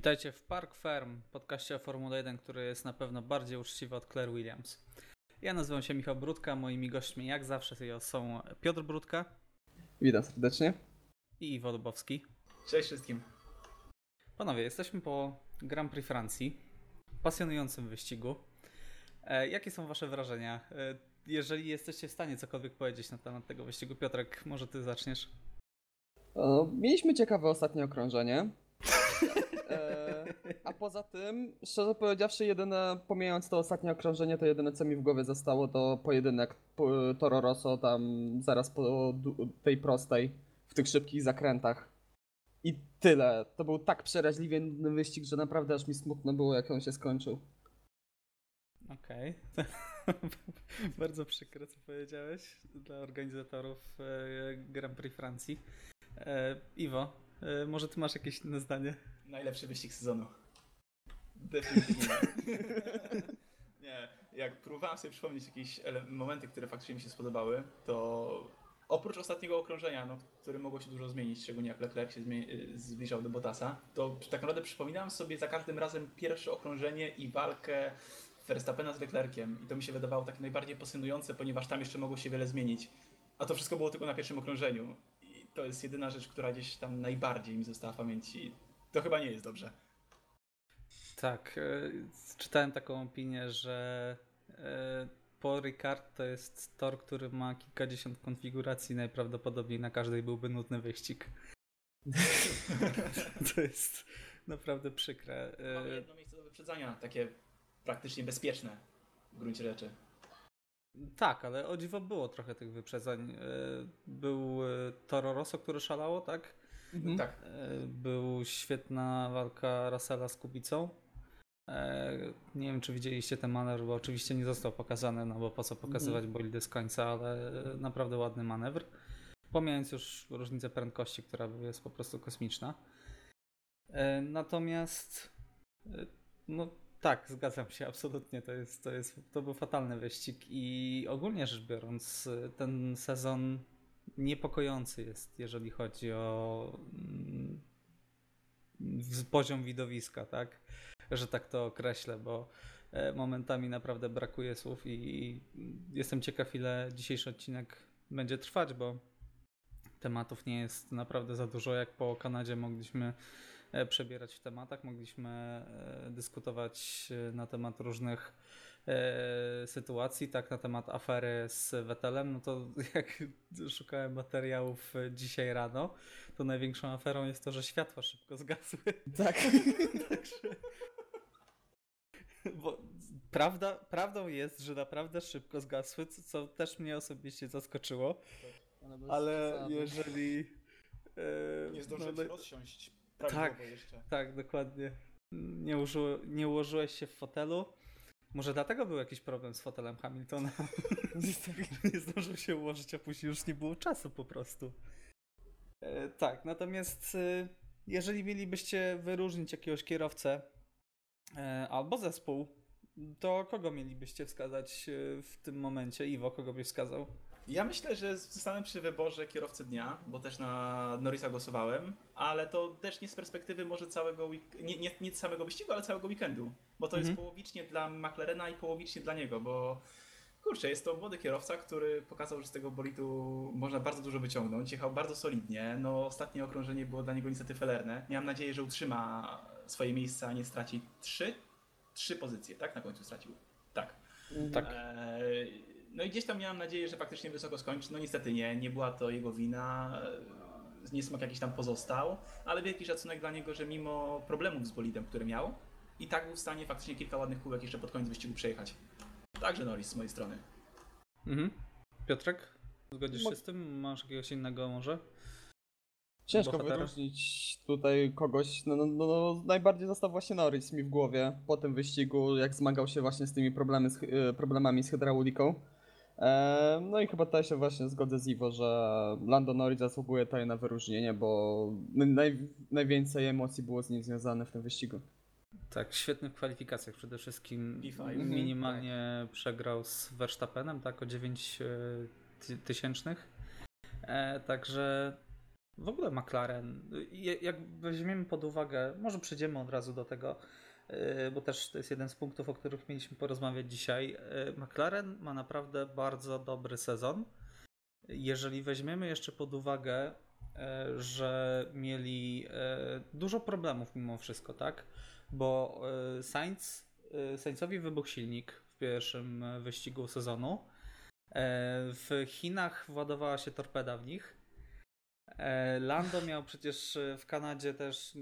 Witajcie w Park Ferm, podcaście o Formule 1, który jest na pewno bardziej uczciwy od Claire Williams. Ja nazywam się Michał Brudka, moimi gośćmi jak zawsze są Piotr Brudka. Witam serdecznie. I Iwo Lubowski. Cześć wszystkim. Panowie, jesteśmy po Grand Prix Francji, pasjonującym wyścigu. E, jakie są wasze wrażenia? E, jeżeli jesteście w stanie cokolwiek powiedzieć na temat tego wyścigu, Piotrek, może ty zaczniesz? Mieliśmy ciekawe ostatnie okrążenie. E, a poza tym, szczerze powiedziawszy, jedyne, pomijając to ostatnie okrążenie, to jedyne co mi w głowie zostało to pojedynek po, Toro Rosso tam zaraz po tej prostej, w tych szybkich zakrętach. I tyle. To był tak przeraźliwie nudny wyścig, że naprawdę aż mi smutno było, jak on się skończył. Okej. Okay. Bardzo przykre, co powiedziałeś dla organizatorów e, Grand Prix Francji. E, Iwo, może ty masz jakieś inne zdanie? Najlepszy wyścig sezonu. Definitywnie. nie, jak próbowałem sobie przypomnieć jakieś momenty, które faktycznie mi się spodobały, to oprócz ostatniego okrążenia, no, które mogło się dużo zmienić, szczególnie jak Leclerc się zbliżał do Bottasa, to tak naprawdę przypominałem sobie za każdym razem pierwsze okrążenie i walkę Verstappena z Leclerciem i to mi się wydawało takie najbardziej pasjonujące, ponieważ tam jeszcze mogło się wiele zmienić. A to wszystko było tylko na pierwszym okrążeniu. To jest jedyna rzecz, która gdzieś tam najbardziej mi została w pamięci. To chyba nie jest dobrze. Tak, e, czytałem taką opinię, że e, Paul Ricard to jest tor, który ma kilkadziesiąt konfiguracji, najprawdopodobniej na każdej byłby nudny wyścig. to jest naprawdę przykre. E, Mamy jedno miejsce do wyprzedzania, takie praktycznie bezpieczne w gruncie rzeczy. Tak, ale o dziwo było trochę tych wyprzedzań. Był Toro Rosso, który szalało, tak? Mhm. Tak. Był świetna walka Russella z Kubicą. E, nie wiem, czy widzieliście ten manewr, bo oczywiście nie został pokazany, no bo po co pokazywać mm. bolidy z końca, ale naprawdę ładny manewr. Pomijając już różnicę prędkości, która jest po prostu kosmiczna. E, natomiast e, no tak, zgadzam się, absolutnie. To, jest, to, jest, to był fatalny wyścig i ogólnie rzecz biorąc, ten sezon niepokojący jest, jeżeli chodzi o mm, poziom widowiska, tak? Że tak to określę, bo e, momentami naprawdę brakuje słów i jestem ciekaw, ile dzisiejszy odcinek będzie trwać, bo tematów nie jest naprawdę za dużo. Jak po Kanadzie mogliśmy przebierać w tematach, mogliśmy e, dyskutować na temat różnych e, sytuacji, tak na temat afery z Vettelem, no to jak szukałem materiałów dzisiaj rano, to największą aferą jest to, że światła szybko zgasły. Tak. Także... Bo prawda, prawdą jest, że naprawdę szybko zgasły, co, co też mnie osobiście zaskoczyło. Tak, ale jeżeli... E, nie zdążyłem no, rozsiąść tak, jeszcze. Tak, dokładnie. Nie, użyło, nie ułożyłeś się w fotelu, może dlatego był jakiś problem z fotelem Hamiltona. nie zdążył się ułożyć, a później już nie było czasu po prostu. E, tak, natomiast e, jeżeli mielibyście wyróżnić jakiegoś kierowcę e, albo zespół, to kogo mielibyście wskazać e, w tym momencie? Iwo, kogo byś wskazał? Ja myślę, że zostanę przy wyborze kierowcy dnia, bo też na Norrisa głosowałem, ale to też nie z perspektywy może całego, nie, nie, nie samego wyścigu, ale całego weekendu, bo to mhm. jest połowicznie dla McLarena i połowicznie dla niego, bo kurczę, jest to młody kierowca, który pokazał, że z tego bolitu można bardzo dużo wyciągnąć, jechał bardzo solidnie, no ostatnie okrążenie było dla niego niestety felerne, miałem nadzieję, że utrzyma swoje miejsce, a nie straci trzy, trzy pozycje, tak? Na końcu stracił. Tak. Tak. E, no i gdzieś tam miałem nadzieję, że faktycznie wysoko skończy. No niestety nie, nie była to jego wina. Niesmak jakiś tam pozostał, ale wielki szacunek dla niego, że mimo problemów z bolidem, które miał, i tak był w stanie faktycznie kilka ładnych kółek jeszcze pod koniec wyścigu przejechać. Także Norris z mojej strony. Mhm. Piotrek, zgodzisz się z tym? Masz jakiegoś innego może? Ciężko bohatera? wyróżnić tutaj kogoś. No, no, no, no, najbardziej został właśnie Norris mi w głowie po tym wyścigu, jak zmagał się właśnie z tymi problemy z, e, problemami z hydrauliką. E, no i chyba tutaj się właśnie zgodzę z Iwo, że Lando Norris zasługuje tutaj na wyróżnienie, bo naj, najwięcej emocji było z nim związane w tym wyścigu. Tak, świetny w kwalifikacjach przede wszystkim. Minimalnie tak. przegrał z Verstappenem, tak, o 9 e, tysięcznych. E, także w ogóle McLaren, jak weźmiemy pod uwagę, może przejdziemy od razu do tego, bo też to jest jeden z punktów, o których mieliśmy porozmawiać dzisiaj. Y, McLaren ma naprawdę bardzo dobry sezon. Jeżeli weźmiemy jeszcze pod uwagę, y, że mieli dużo problemów mimo wszystko, tak? Bo Sainz, Sainzowi wybuchł silnik w pierwszym wyścigu sezonu. W Chinach władowała się torpeda w nich E, Lando miał przecież e, w Kanadzie też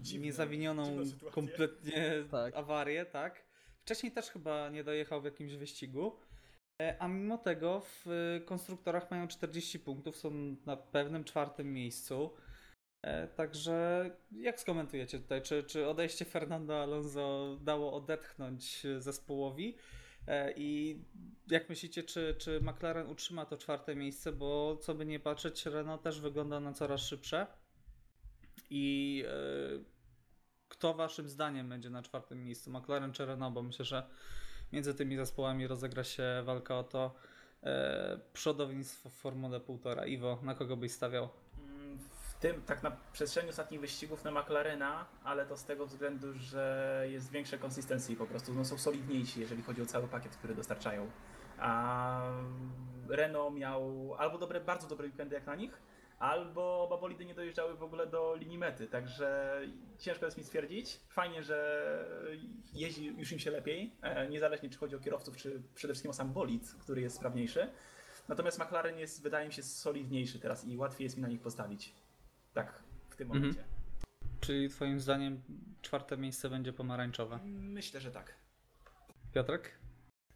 dziwne, niezawinioną kompletnie tak. awarię, tak? Wcześniej też chyba nie dojechał w jakimś wyścigu. E, a mimo tego w konstruktorach mają 40 punktów, są na pewnym czwartym miejscu. Także jak skomentujecie tutaj? Czy, czy odejście Fernando Alonso dało odetchnąć zespołowi? E, I jak myślicie, czy, czy McLaren utrzyma to czwarte miejsce? Bo co by nie patrzeć, Renault też wygląda na coraz szybsze. I e, kto waszym zdaniem będzie na czwartym miejscu? McLaren czy Renault? Bo myślę, że między tymi zespołami rozegra się walka o to e, przodownictwo w Formule 1,5. Iwo, na kogo byś stawiał? tym tak na przestrzeni ostatnich wyścigów na McLarena, ale to z tego względu, że jest większe konsystencji po prostu, no są solidniejsi, jeżeli chodzi o cały pakiet, który dostarczają. A Renault miał albo dobre, bardzo dobre weekendy jak na nich, albo oba bolidy nie dojeżdżały w ogóle do linii mety, także ciężko jest mi stwierdzić. Fajnie, że jeździ już im się lepiej, e, niezależnie czy chodzi o kierowców, czy przede wszystkim o sam bolid, który jest sprawniejszy. Natomiast McLaren jest, wydaje mi się, solidniejszy teraz i łatwiej jest mi na nich postawić. Tak, w tym mhm. momencie. Czyli twoim zdaniem czwarte miejsce będzie pomarańczowe? Myślę, że tak. Piotrek?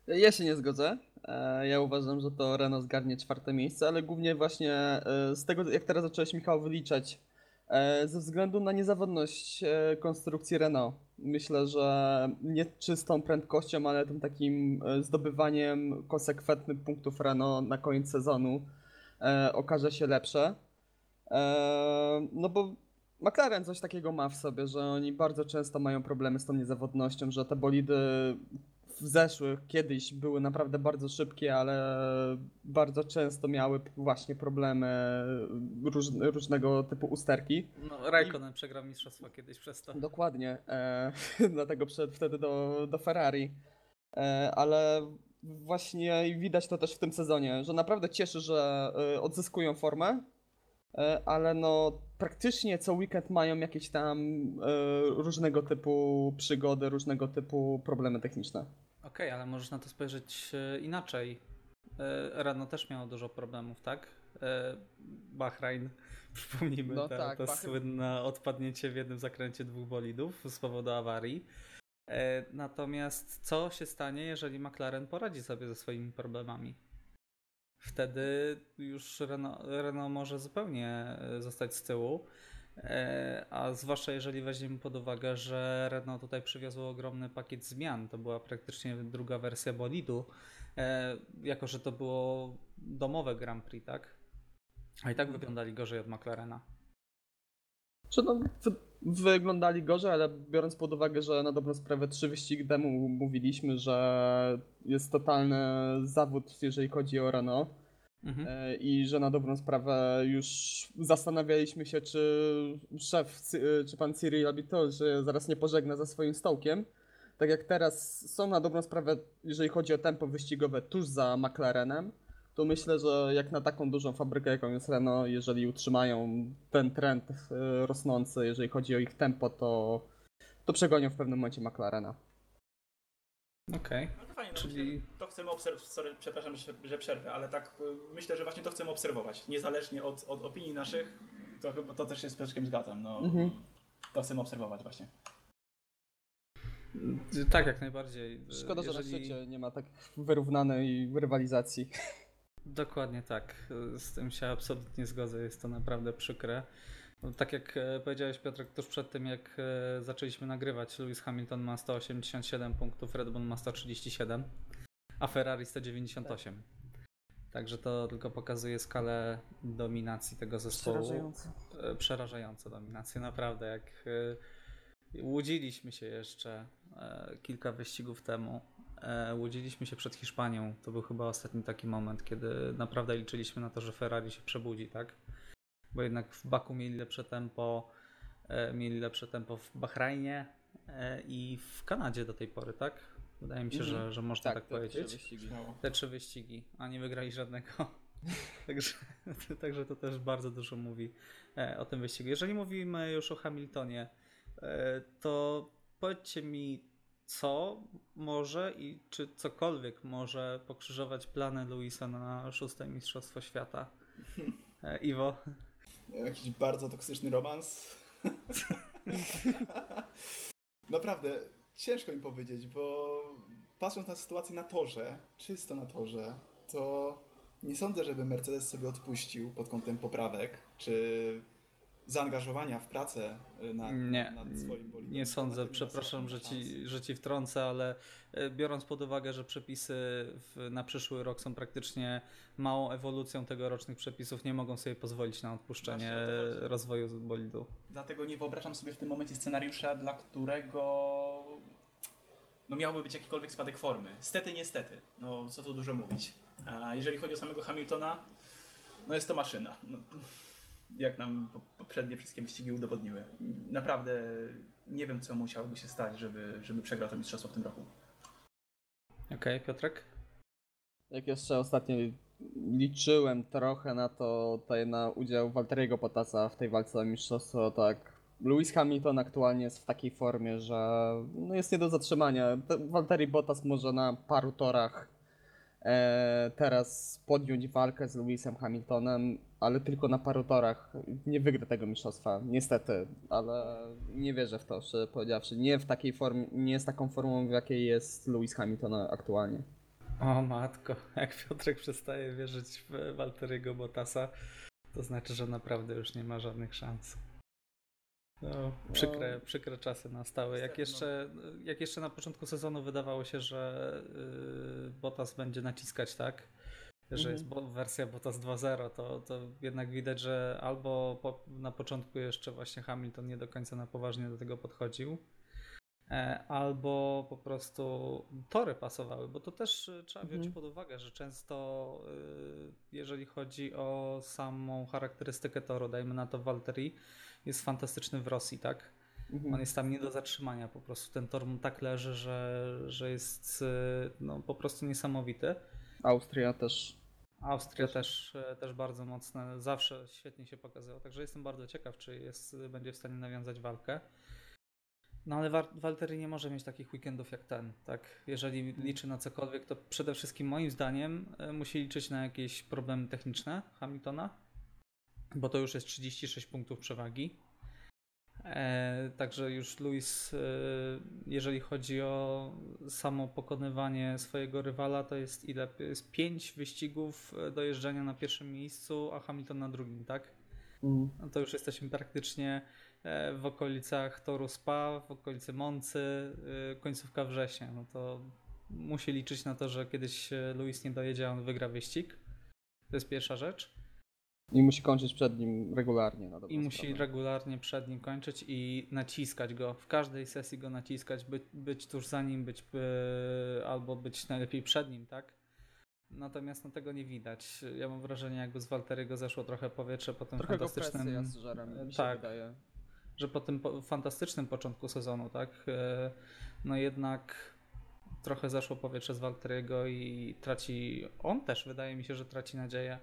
Ja się nie zgodzę. E, ja uważam, że to Renault zgarnie czwarte miejsce, ale głównie właśnie e, z tego, jak teraz zacząłeś Michał wyliczać, e, ze względu na niezawodność konstrukcji Renault. Myślę, że nie czystą prędkością, ale tym takim zdobywaniem konsekwentnych punktów Renault na koniec sezonu okaże się lepsze. No bo McLaren coś takiego ma w sobie, że oni bardzo często mają problemy z tą niezawodnością, że te bolidy w zeszłych kiedyś były naprawdę bardzo szybkie, ale bardzo często miały właśnie problemy róż, różnego typu usterki. No, Raikkonen I... przegrał mistrzostwo kiedyś przez to. Dokładnie, e, dlatego przed wtedy do, do Ferrari. E, ale właśnie widać to też w tym sezonie, że naprawdę cieszy, że e, odzyskują formę, E, ale no praktycznie co weekend mają jakieś tam e, różnego typu przygody, różnego typu problemy techniczne. Okej, okay, ale możesz na to spojrzeć e, inaczej. Rano też miało dużo problemów, tak? Bahrain, przypomnijmy, no to, tak, Bahrain... słynne odpadnięcie w jednym zakręcie dwóch bolidów z powodu awarii. Natomiast co się stanie, jeżeli McLaren poradzi sobie ze swoimi problemami? wtedy już Renault, Renault może zupełnie e, zostać z tyłu. E, a zwłaszcza jeżeli weźmiemy pod uwagę, że Renault tutaj przywiozło ogromny pakiet zmian. To była praktycznie druga wersja bolidu, e, jako że to było domowe Grand Prix, tak? A i tak wyglądali gorzej od McLarena. Czy no, wyglądali gorzej, ale biorąc pod uwagę, że na dobrą sprawę trzy wyścigi temu mówiliśmy, że jest totalny zawód, jeżeli chodzi o Renault. Mhm. E, I że na dobrą sprawę już zastanawialiśmy się, czy szef, czy pan Cyril Abitol, że zaraz nie pożegna za swoim stołkiem. Tak jak teraz są na dobrą sprawę, jeżeli chodzi o tempo wyścigowe, tuż za McLarenem to myślę, że jak na taką dużą fabrykę, jaką jest Renault, jeżeli utrzymają ten trend e, rosnący, jeżeli chodzi o ich tempo, to, to przegonią w pewnym momencie McLarena. Okej. Okay. Czyli... to chcemy obserwować, przepraszam, że przerwę, ale tak e, myślę, że właśnie to chcemy obserwować, niezależnie od, od opinii naszych, to, to też się z Piotrkiem zgadzam, no, mhm. to chcemy obserwować właśnie. Tak, jak najbardziej. Szkoda, Jeżeli... że na świecie nie ma tak wyrównanej rywalizacji. Dokładnie tak. Z tym się absolutnie zgodzę. Jest to naprawdę przykre. No, tak jak e, powiedziałeś Piotrek, tuż przed tym jak e, zaczęliśmy nagrywać, Lewis Hamilton ma 187 punktów, Red Bull ma 137, a Ferrari 198. Także to tylko pokazuje skalę dominacji tego zespołu. Przerażające. Przerażająca dominacja, naprawdę. Jak łudziliśmy się jeszcze kilka wyścigów temu, E, łudziliśmy się przed Hiszpanią. To był chyba ostatni taki moment, kiedy naprawdę liczyliśmy na to, że Ferrari się przebudzi, tak? Bo jednak w Baku mieli lepsze tempo, e, mieli lepsze tempo w Bahrajnie e, i w Kanadzie do tej pory, tak? Wydaje mi się, Mhm. że, że można tak, te trzy powiedzieć. wyścigi. Śmiało. Te trzy wyścigi, a nie wygrali żadnego. także, także to też bardzo dużo mówi e, o tym wyścigu. Jeżeli mówimy już o Hamiltonie, to powiedzcie mi, co może i czy cokolwiek może pokrzyżować plany Luisa na szóste Mistrzostwo Świata? E, Jakiś bardzo toksyczny romans. Naprawdę, ciężko mi powiedzieć, bo patrząc na sytuację na torze, czysto na torze, to nie sądzę, żeby Mercedes sobie odpuścił pod kątem poprawek, czy zaangażowania w pracę nad, Nie, nad swoim. Nie sądzę, przepraszam, że ci, że ci wtrącę, ale e, biorąc pod uwagę, że przepisy w, na przyszły rok są praktycznie małą ewolucją tegorocznych przepisów, nie mogą sobie pozwolić na odpuszczenie Właśnie rozwoju bolidu. Dlatego nie wyobrażam sobie w tym momencie scenariusza, dla którego no miałby być jakikolwiek spadek formy. Stety, niestety. No co tu dużo mówić. A jeżeli chodzi o samego Hamiltona, no jest to maszyna. No, jak nam po- poprzednie wszystkie wyścigi udowodniły. Naprawdę nie wiem, co musiałoby się stać, żeby, żeby przegrał to mistrzostwo w tym roku. Okej, Piotrek? Jak jeszcze ostatnio liczyłem trochę na to, tutaj na udział Walteriego Pottasa w tej walce o mistrzostwo, tak Lewis Hamilton aktualnie jest w takiej formie, że no jest nie do zatrzymania. Te- Walteri Bottas może na paru torach teraz podjąć walkę z Lewisem Hamiltonem, ale tylko na paru torach. Nie wygra tego mistrzostwa, niestety, ale nie wierzę w to, szczerze powiedziawszy. Nie w takiej formie, nie z taką formą, w jakiej jest Lewis Hamilton aktualnie. O matko, jak Piotrek przestaje wierzyć w Walteriego Bottasa, to znaczy, że naprawdę już nie ma żadnych szans. No, przykre, przykre czasy nastały. Jak jeszcze, jak jeszcze na początku sezonu wydawało się, że yy, Bottas będzie naciskać, tak? Że Mhm. jest bo, wersja Bottas 2.0, to, to jednak widać, że albo po, na początku jeszcze właśnie Hamilton nie do końca na poważnie do tego podchodził, albo po prostu tory pasowały, bo to też y, trzeba wziąć Mhm. pod uwagę, że często y, jeżeli chodzi o samą charakterystykę toru, dajmy na to Valtteri, jest fantastyczny w Rosji, tak? Mhm. On jest tam nie do zatrzymania, po prostu ten tor mu tak leży, że, że jest no, po prostu niesamowity. Austria też. Austria też, e, też bardzo mocne, zawsze świetnie się pokazywał, także jestem bardzo ciekaw, czy jest, będzie w stanie nawiązać walkę. No ale Wa- Waltery nie może mieć takich weekendów jak ten, tak? Jeżeli liczy na cokolwiek, to przede wszystkim moim zdaniem e, musi liczyć na jakieś problemy techniczne Hamiltona, bo to już jest 36 punktów przewagi. E, także już Luis, e, jeżeli chodzi o samo pokonywanie swojego rywala, to jest ile? Jest 5 wyścigów e, dojeżdżania na pierwszym miejscu, a Hamilton na drugim, tak? Mhm. No to już jesteśmy praktycznie w okolicach Toru Spa, w okolicy Moncy, e, końcówka września. No to musi liczyć na to, że kiedyś e, Luis nie dojedzie, a on wygra wyścig. To jest pierwsza rzecz. I musi kończyć przed nim regularnie. Na I musi sprawę. regularnie przed nim kończyć i naciskać go. W każdej sesji go naciskać, być, być tuż za nim, być e, albo być najlepiej przed nim, tak? Natomiast no, tego nie widać. Ja mam wrażenie, jakby z Walteriego zeszło trochę powietrze po tym Trochę go fantastycznym. presja z żerem, mi się tak. wydaje. Że po tym fantastycznym początku sezonu, tak, e, no jednak trochę zeszło powietrze z Walteriego i traci, on też wydaje mi się, że traci nadzieję.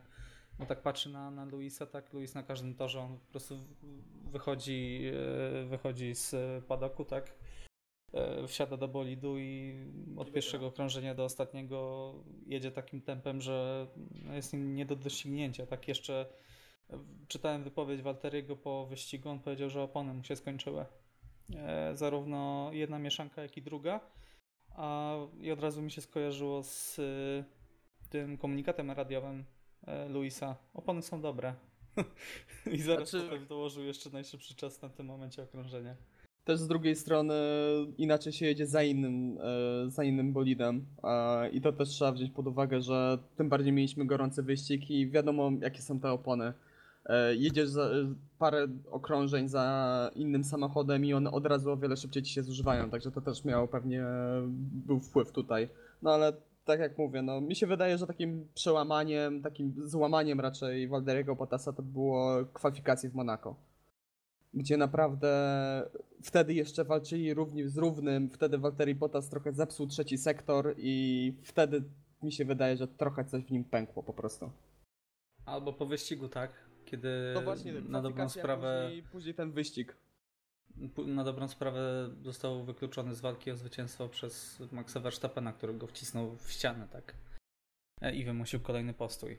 No tak patrzy na, na Luisa, tak, Luis na każdym torze, on po prostu wychodzi, e, wychodzi z padoku, tak, e, wsiada do bolidu i od pierwszego okrążenia do ostatniego jedzie takim tempem, że no, jest nie do doścignięcia, tak jeszcze Czytałem wypowiedź Walteriego po wyścigu. On powiedział, że opony mu się skończyły. E, zarówno jedna mieszanka, jak i druga. A, I od razu mi się skojarzyło z y, tym komunikatem radiowym e, Luisa. Opony są dobre. I zaraz Znaczy- potem dołożył jeszcze najszybszy czas na tym momencie okrążenia. Też z drugiej strony inaczej się jedzie za innym, e, za innym bolidem e, i to też trzeba wziąć pod uwagę, że tym bardziej mieliśmy gorący wyścig i wiadomo jakie są te opony. E, jedziesz za, parę okrążeń za innym samochodem i one od razu o wiele szybciej ci się zużywają, także to też miało pewnie był wpływ tutaj. No ale tak jak mówię, no mi się wydaje, że takim przełamaniem, takim złamaniem raczej Walderiego Bottasa to było kwalifikacje w Monako. Gdzie naprawdę wtedy jeszcze walczyli równi z równym, wtedy Walteri Bottas trochę zepsuł trzeci sektor i wtedy mi się wydaje, że trochę coś w nim pękło po prostu. Albo po wyścigu, tak? Kiedy No właśnie, na dobrą sprawę Później, później ten wyścig. Na dobrą sprawę został wykluczony z walki o zwycięstwo przez Maxa Verstappena, który go wcisnął w ścianę, tak? E, I wymusił kolejny postój.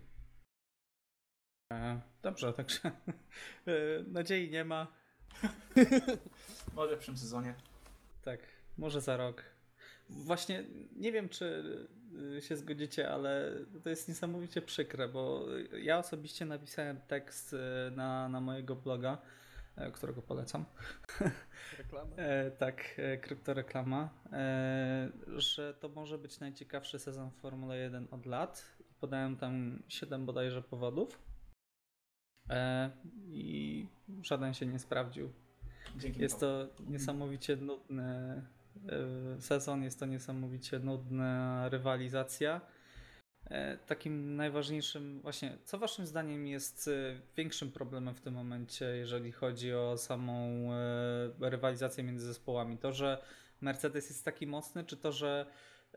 E, Dobrze, także e, nadziei nie ma. Może w przyszłym sezonie. Tak, może za rok. Właśnie nie wiem, czy y, się zgodzicie, ale to jest niesamowicie przykre, bo ja osobiście napisałem tekst y, na, na mojego bloga, e, którego polecam. Reklama. E, tak, e, kryptoreklama, e, że to może być najciekawszy sezon w Formule 1 od lat. Podałem tam 7 bodajże powodów. I żaden się nie sprawdził. Dzięki Jest to niesamowicie nudny sezon, jest to niesamowicie nudna rywalizacja. E, Takim najważniejszym, właśnie, co Waszym zdaniem jest e, większym problemem w tym momencie, jeżeli chodzi o samą e, rywalizację między zespołami? To, że Mercedes jest taki mocny, czy to, że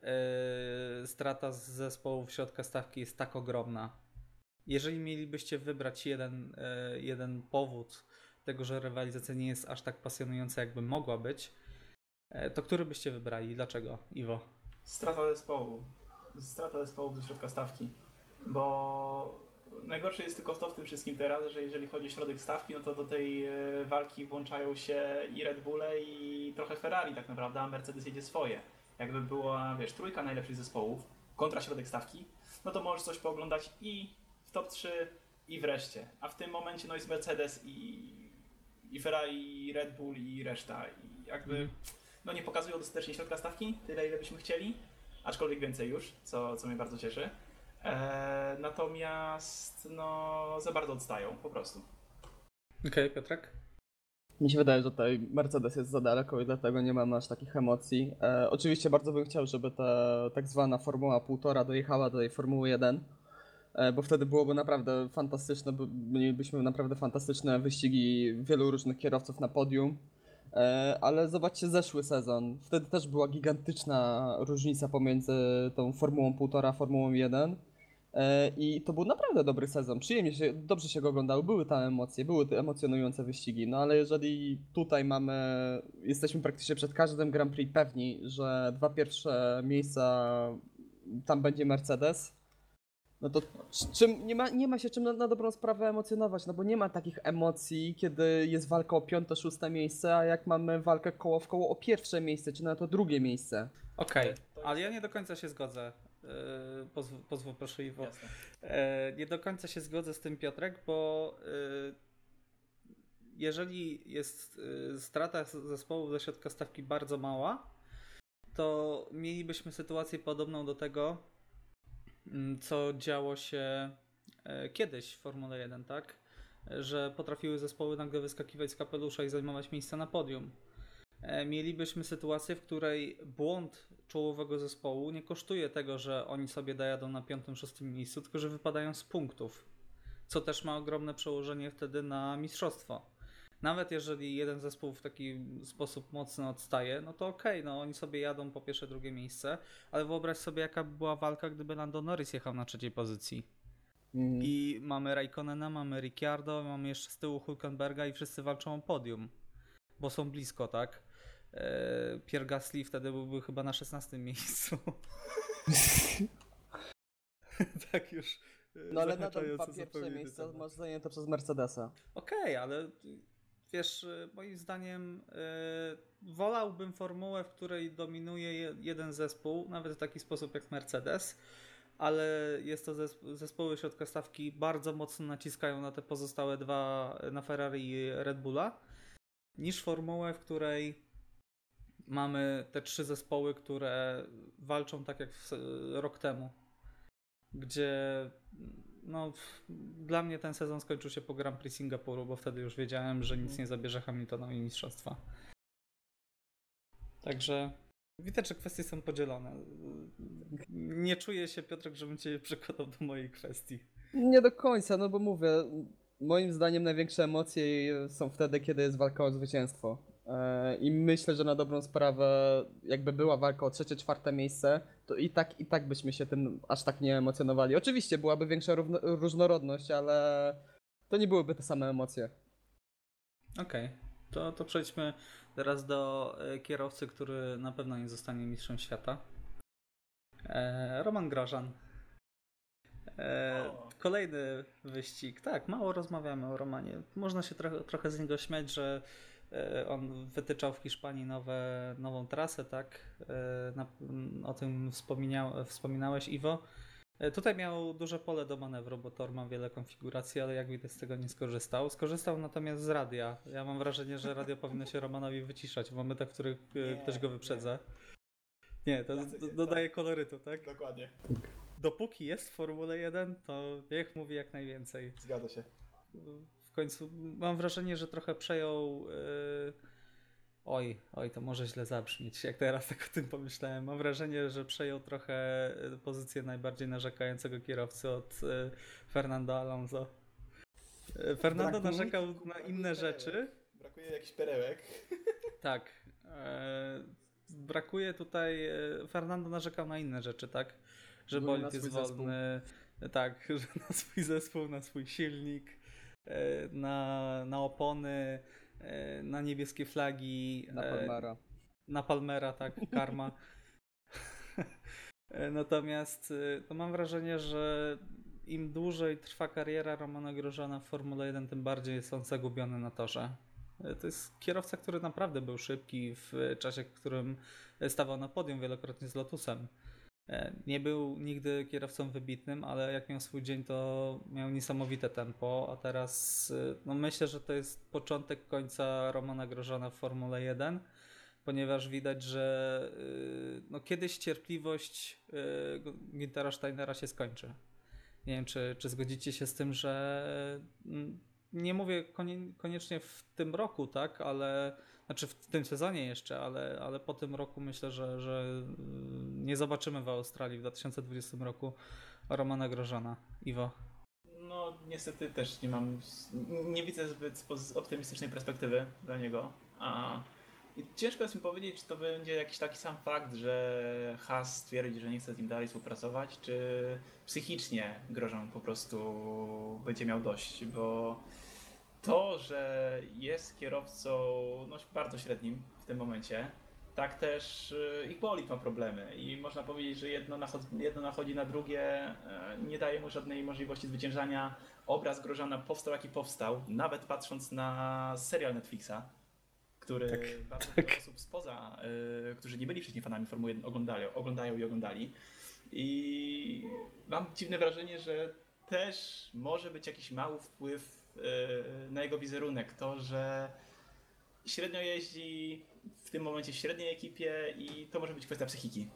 e, strata z zespołów środka stawki jest tak ogromna? Jeżeli mielibyście wybrać jeden, e, jeden powód tego, że rywalizacja nie jest aż tak pasjonująca, jakby mogła być, e, to który byście wybrali? Dlaczego, Iwo? Strata zespołu. Strata zespołu do środka stawki. Bo najgorsze jest tylko to w tym wszystkim teraz, że jeżeli chodzi o środek stawki, no to do tej e, walki włączają się i Red Bulle i trochę Ferrari tak naprawdę, a Mercedes jedzie swoje. Jakby była, wiesz, trójka najlepszych zespołów kontra środek stawki, no to możesz coś pooglądać i w top 3 i wreszcie. A w tym momencie no jest Mercedes i, i Ferrari, i Red Bull i reszta. I jakby Mhm. No nie pokazują dostatecznie środka stawki, tyle ile byśmy chcieli, aczkolwiek więcej już, co, co mnie bardzo cieszy. E, natomiast no za bardzo odstają po prostu. Okej, Piotrek? Mi się wydaje, że tutaj Mercedes jest za daleko i dlatego nie mam aż takich emocji. E, oczywiście bardzo bym chciał, żeby ta tak zwana Formuła 1,5 dojechała do tej Formuły 1, e, bo wtedy byłoby naprawdę fantastyczne, by- mielibyśmy naprawdę fantastyczne wyścigi wielu różnych kierowców na podium. E, ale zobaczcie zeszły sezon. Wtedy też była gigantyczna różnica pomiędzy tą Formułą 1,5 a Formułą 1. E, I to był naprawdę dobry sezon. Przyjemnie się, dobrze się go oglądało, były tam emocje, były te emocjonujące wyścigi. No ale jeżeli tutaj mamy, jesteśmy praktycznie przed każdym Grand Prix pewni, że dwa pierwsze miejsca tam będzie Mercedes, no to czym, nie, ma, nie ma się czym na, na dobrą sprawę emocjonować, no bo nie ma takich emocji, kiedy jest walka o piąte, szóste miejsce, a jak mamy walkę koło w koło o pierwsze miejsce, czy na to drugie miejsce. Okej, jest- ale ja nie do końca się zgodzę. E, Pozwól, pozwól proszę, Iwo. Jasne. E, Nie do końca się zgodzę z tym, Piotrek, bo e, jeżeli jest strata zespołu ze środka stawki bardzo mała, to mielibyśmy sytuację podobną do tego, co działo się e, kiedyś w Formule 1, tak? Że potrafiły zespoły nagle wyskakiwać z kapelusza i zajmować miejsca na podium. E, Mielibyśmy sytuację, w której błąd czołowego zespołu nie kosztuje tego, że oni sobie dojadą na piątym, szóstym miejscu, tylko że wypadają z punktów. Co też ma ogromne przełożenie wtedy na mistrzostwo. Nawet jeżeli jeden zespół w taki sposób mocno odstaje, no to okej, no oni sobie jadą po pierwsze, drugie miejsce, ale wyobraź sobie, jaka by była walka, gdyby Lando Norris jechał na trzeciej pozycji. Mm. I mamy Raikkonena, mamy Ricciardo, mamy jeszcze z tyłu Hulkenberga i wszyscy walczą o podium, bo są blisko, tak? Eee, Pierre Gasly wtedy byłby chyba na 16 miejscu. tak już. e, No ale nadal dwa pierwsze temat. masz zajęte przez Mercedesa. Okej, ale wiesz, e, moim zdaniem e, wolałbym formułę, w której dominuje je- jeden zespół, nawet w taki sposób jak Mercedes, ale jest to zesp- zespoły środka stawki bardzo mocno naciskają na te pozostałe dwa, na Ferrari i Red Bulla, niż formułę, w której mamy te trzy zespoły, które walczą tak jak w, rok temu, gdzie no, dla mnie ten sezon skończył się po Grand Prix Singapuru, bo wtedy już wiedziałem, że nic nie zabierze Hamiltonowi mistrzostwa. Także Widać, że kwestie są podzielone. Nie czuję się, Piotrek, żebym cię przekonał do mojej kwestii. Nie do końca, no bo mówię, moim zdaniem największe emocje są wtedy, kiedy jest walka o zwycięstwo. E, I myślę, że na dobrą sprawę, jakby była walka o trzecie, czwarte miejsce, to i tak, i tak byśmy się tym aż tak nie emocjonowali. Oczywiście byłaby większa równo, różnorodność, ale to nie byłyby te same emocje. Okej, okay. to, to przejdźmy teraz do e, kierowcy, który na pewno nie zostanie mistrzem świata. E, Roman Grożan. E, kolejny wyścig. Tak, mało rozmawiamy o Romanie. Można się trochę, trochę z niego śmiać, że on wytyczał w Hiszpanii nowe, nową trasę, tak? E, na, o tym wspominałeś, Iwo. Tutaj miał duże pole do manewru, bo Tor ma wiele konfiguracji, ale jak widać z tego nie skorzystał. Skorzystał natomiast z radia. Ja mam wrażenie, że radio powinno się Romanowi wyciszać w momentach, w których nie, ktoś go wyprzedza. Nie, nie to dodaje kolorytu, tak? Dokładnie. Dopóki jest w Formule 1, to niech mówi jak najwięcej. Zgadza się. W końcu mam wrażenie, że trochę przejął... Yy Oj, oj, to może źle zabrzmieć, jak teraz tak o tym pomyślałem. Mam wrażenie, że przejął trochę e, pozycję najbardziej narzekającego kierowcy od e, Fernando Alonso. E, Fernando brakuje, narzekał na inne rzeczy. Brakuje jakichś perełek. Tak. brakuje tutaj. Fernando narzekał na inne rzeczy, tak? Że bolid jest wolny. Zespół. Tak, że na swój zespół, na swój silnik, na, na opony E, na niebieskie flagi. Na e, Palmera. Na Palmera, tak, karma. E, natomiast to mam wrażenie, że im dłużej trwa kariera Romana Grożana w Formule 1, tym bardziej jest on zagubiony na torze. To jest kierowca, który naprawdę był szybki w czasie, w którym stawał na podium wielokrotnie z Lotusem. E, nie był nigdy kierowcą wybitnym, ale jak miał swój dzień, to miał niesamowite tempo, a teraz e, no myślę, że to jest początek końca Romana Grożana w Formule 1, ponieważ widać, że e, no kiedyś cierpliwość Gintera Steinera się skończy. Nie wiem, czy, czy zgodzicie się z tym, że mm, nie mówię koniecznie w tym roku, tak, ale znaczy w tym sezonie jeszcze, ale, ale po tym roku myślę, że, że mm, nie zobaczymy w Australii w 2020 roku Romana Grożana. Iwo? No niestety też nie mam, nie widzę zbyt optymistycznej perspektywy dla niego. A ciężko jest mi powiedzieć, czy to będzie jakiś taki sam fakt, że Haas stwierdzi, że nie chce z nim dalej współpracować, czy psychicznie Grożan po prostu będzie miał dość, bo to, że jest kierowcą no, bardzo średnim w tym momencie, tak też y, ich bolid ma problemy i można powiedzieć, że jedno, nachod- jedno nachodzi na drugie, e, nie daje mu żadnej możliwości zwyciężania. Obraz Grożana powstał jaki powstał, nawet patrząc na serial Netflixa, który tak, bardzo tak. wiele osób spoza, y, którzy nie byli wcześniej fanami Formuły 1 oglądali, oglądają i oglądali. I mam dziwne wrażenie, że też może być jakiś mały wpływ na jego wizerunek. To, że średnio jeździ w tym momencie w średniej ekipie i to może być kwestia psychiki.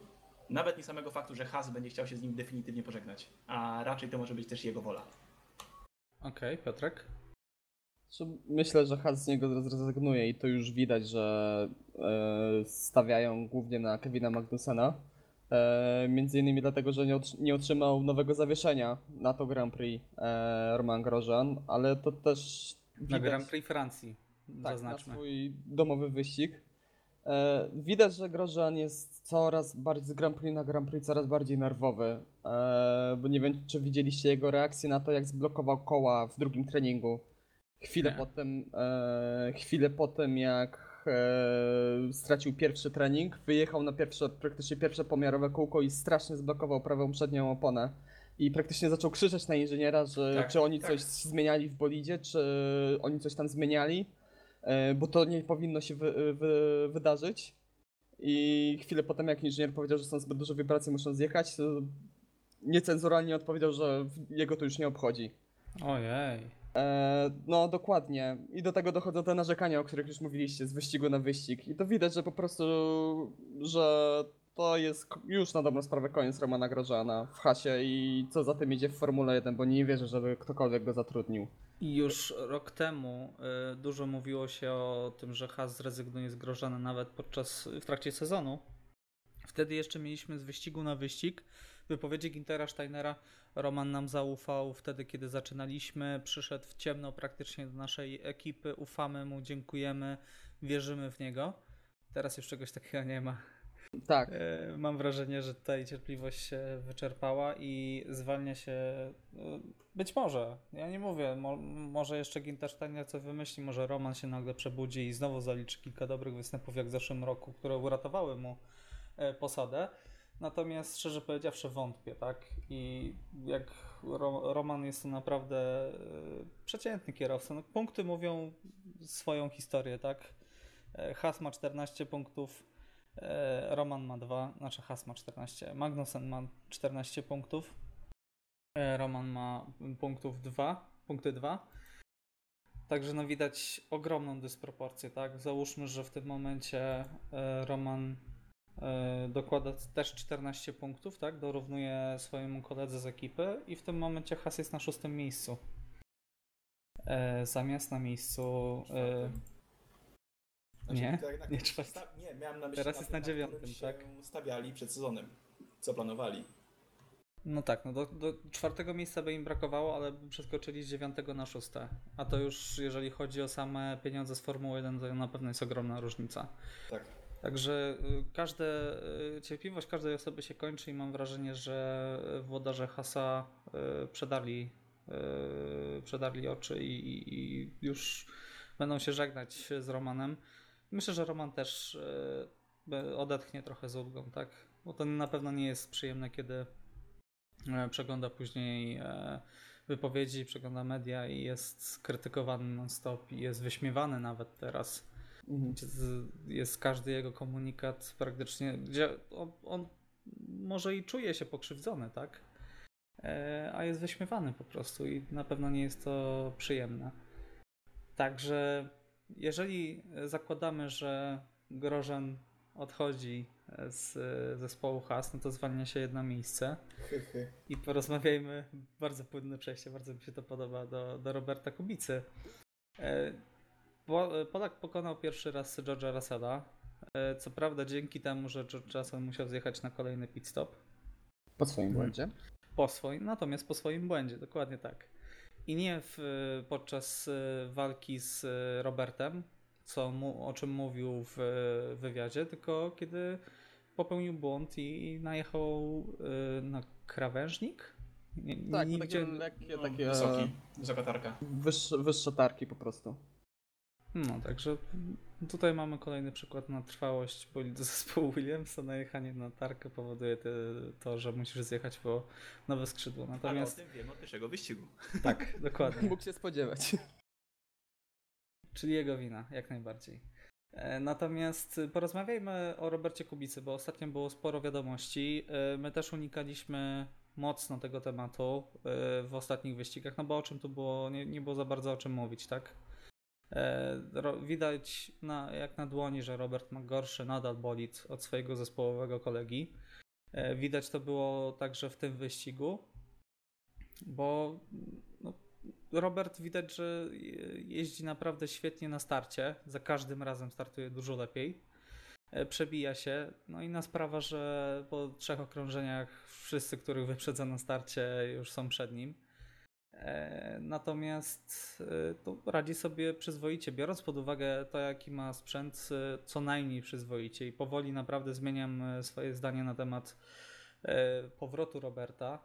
Nawet nie samego faktu, że Has będzie chciał się z nim definitywnie pożegnać, a raczej to może być też jego wola. Okej, okay, Piotrek? Myślę, że Has z niego zrezygnuje i to już widać, że e, stawiają głównie na Kevina Magnusena między innymi dlatego, że nie, otrzymał nowego zawieszenia na to Grand Prix e, Roman Grosjean, ale to też widać, Na Grand Prix Francji, tak, zaznaczmy. na swój domowy wyścig. E, widać, że Grosjean jest coraz bardziej z Grand Prix na Grand Prix coraz bardziej nerwowy, e, bo nie wiem, czy widzieliście jego reakcję na to, jak zblokował koła w drugim treningu. Chwilę nie. potem, e, chwilę potem jak e, stracił pierwszy trening, wyjechał na pierwsze, praktycznie pierwsze pomiarowe kółko i strasznie zblokował prawą przednią oponę. I praktycznie zaczął krzyczeć na inżyniera, że tak, czy oni tak. coś zmieniali w bolidzie, czy oni coś tam zmieniali, e, bo to nie powinno się wy, wy, wydarzyć. I chwilę potem, jak inżynier powiedział, że są zbyt duże wibracje, muszą zjechać, to niecenzuralnie odpowiedział, że jego to już nie obchodzi. Ojej. E, no dokładnie. I do tego dochodzą te narzekania, o których już mówiliście, z wyścigu na wyścig. I to widać, że po prostu, że to jest już na dobrą sprawę koniec Romana Grożana w hasie i co za tym idzie w Formule 1, bo nie wierzę, żeby ktokolwiek go zatrudnił. I już rok temu y, dużo mówiło się o tym, że Has zrezygnuje z Grożana nawet podczas, w trakcie sezonu. Wtedy jeszcze mieliśmy z wyścigu na wyścig wypowiedzi Gintera Steinera. Roman nam zaufał wtedy, kiedy zaczynaliśmy. Przyszedł w ciemno praktycznie do naszej ekipy. Ufamy mu, dziękujemy, wierzymy w niego. Teraz już czegoś takiego nie ma. Tak. E, Mam wrażenie, że tutaj cierpliwość się wyczerpała i zwalnia się. e, Być może, ja nie mówię, mo, może jeszcze Gintersteiner co wymyśli, może Roman się nagle przebudzi i znowu zaliczy kilka dobrych występów jak w zeszłym roku, które uratowały mu e, posadę. Natomiast szczerze powiedziawszy wątpię, tak? I jak Ro, Roman jest to naprawdę e, przeciętny kierowca. No, punkty mówią swoją historię, tak? E, Haas ma 14 punktów, e, Roman ma 2, znaczy Haas ma 14, Magnussen ma 14 punktów, Roman ma punktów 2, punkty 2. Także no widać ogromną dysproporcję, tak? Załóżmy, że w tym momencie Roman dokłada też 14 punktów, tak? Dorównuje swojemu koledze z ekipy i w tym momencie Haas jest na szóstym miejscu. E, zamiast na miejscu e, Nie, tak na- nie czwarty. sta- Nie, miałem na myśli Teraz na jest na dziewiątym, tak? stawiali przed sezonem, co planowali. No tak, no do, do czwartego miejsca by im brakowało, ale by przeskoczyli z dziewiątego na szóste. A to już, jeżeli chodzi o same pieniądze z Formuły 1, to na pewno jest ogromna różnica. Tak. Także y, każde, y, cierpliwość każdej osoby się kończy i mam wrażenie, że włodarze Hasa y, przedarli, y, przedarli oczy i, i, i już będą się żegnać z Romanem. Myślę, że Roman też y, odetchnie trochę z ulgą, tak? Bo to na pewno nie jest przyjemne, kiedy przegląda później wypowiedzi, przegląda media i jest krytykowany non-stop i jest wyśmiewany nawet teraz. Mhm. Gdzie z- jest każdy jego komunikat praktycznie, gdzie on, on może i czuje się pokrzywdzony, tak? E, A jest wyśmiewany po prostu i na pewno nie jest to przyjemne. Także jeżeli zakładamy, że Grożan odchodzi z e, zespołu Has, no to zwalnia się jedno miejsce. I porozmawiajmy, bardzo płynne przejście, bardzo mi się to podoba, do, do Roberta Kubicy. E, Po- Polak pokonał pierwszy raz George'a Russella. E, Co prawda dzięki temu, że George Russell musiał zjechać na kolejny pit stop Po swoim błędzie. po swoim, natomiast po swoim błędzie, dokładnie tak. I nie w, podczas e, walki z Robertem, co mu, o czym mówił w wywiadzie, tylko kiedy popełnił błąd i najechał na krawężnik. Nie, Tak, nie takie lekkie, No, takie Wysoki, wysoka tarka. wyższe, wyższe tarki po prostu. No, także tutaj mamy kolejny przykład na trwałość bolidu zespołu Williamsa. Najechanie na tarkę powoduje te, to, że musisz zjechać po nowe skrzydło. Ale o Natomiast tym wiemy od pierwszego wyścigu. tak, dokładnie. Mógł się spodziewać. Czyli jego wina, jak najbardziej. E, Natomiast porozmawiajmy o Robercie Kubicy, bo ostatnio było sporo wiadomości. E, My też unikaliśmy mocno tego tematu e, w ostatnich wyścigach, no bo o czym tu było, nie, nie było za bardzo o czym mówić, tak? E, Widać na, jak na dłoni, że Robert ma gorszy nadal bolid od swojego zespołowego kolegi. E, Widać to było także w tym wyścigu, bo no, Robert widać, że je- jeździ naprawdę świetnie na starcie. Za każdym razem startuje dużo lepiej. E, Przebija się. No inna sprawa, że po trzech okrążeniach wszyscy, których wyprzedza na starcie, już są przed nim. E, Natomiast e, to radzi sobie przyzwoicie, biorąc pod uwagę to, jaki ma sprzęt, e, co najmniej przyzwoicie. I powoli naprawdę zmieniam swoje zdanie na temat powrotu Roberta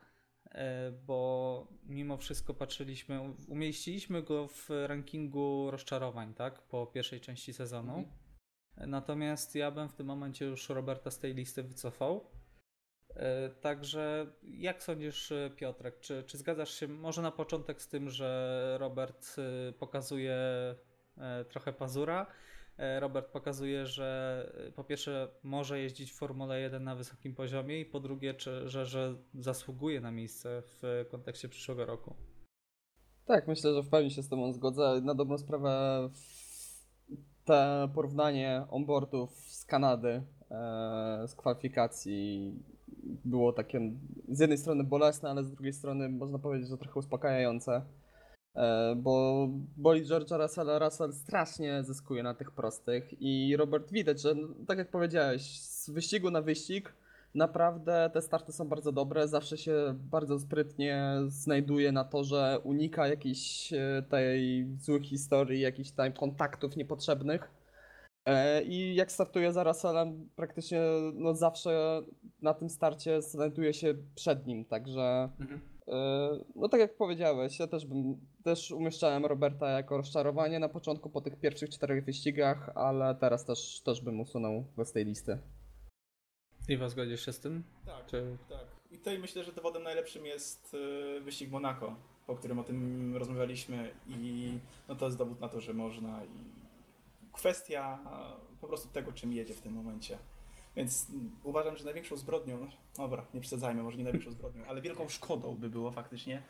bo mimo wszystko patrzyliśmy, umieściliśmy go w rankingu rozczarowań, tak, po pierwszej części sezonu. Mhm. Natomiast ja bym w tym momencie już Roberta z tej listy wycofał. E, Także jak sądzisz, e, Piotrek, czy, czy zgadzasz się może na początek z tym, że Robert e, pokazuje trochę pazura? Robert pokazuje, że po pierwsze może jeździć w Formule 1 na wysokim poziomie i po drugie, czy, że, że zasługuje na miejsce w kontekście przyszłego roku. Tak, myślę, że w pełni się z Tobą zgodzę. Na dobrą sprawę te porównanie onboardów z Kanady, z kwalifikacji było takie z jednej strony bolesne, ale z drugiej strony można powiedzieć, że trochę uspokajające. E, bo boli George'a Russella, Russell strasznie zyskuje na tych prostych i Robert widać, że no, tak jak powiedziałeś, z wyścigu na wyścig naprawdę te starty są bardzo dobre, zawsze się bardzo sprytnie znajduje na torze, unika jakiejś e, tej złych historii, jakichś tam kontaktów niepotrzebnych. E, I jak startuje za Russellem, praktycznie no zawsze na tym starcie znajduje się przed nim, także Mhm. e, no tak jak powiedziałeś, ja też bym też umieszczałem Roberta jako rozczarowanie na początku po tych pierwszych czterech wyścigach, ale teraz też, też bym usunął go z tej listy. Iwa, zgodzisz się z tym? Tak, Czy... tak. I tutaj myślę, że dowodem najlepszym jest y, wyścig Monaco, po którym o tym rozmawialiśmy i no to jest dowód na to, że można i kwestia a, po prostu tego, czym jedzie w tym momencie. Więc mm, uważam, że największą zbrodnią, no dobra, nie przesadzajmy, może nie największą zbrodnią, ale wielką szkodą by było faktycznie,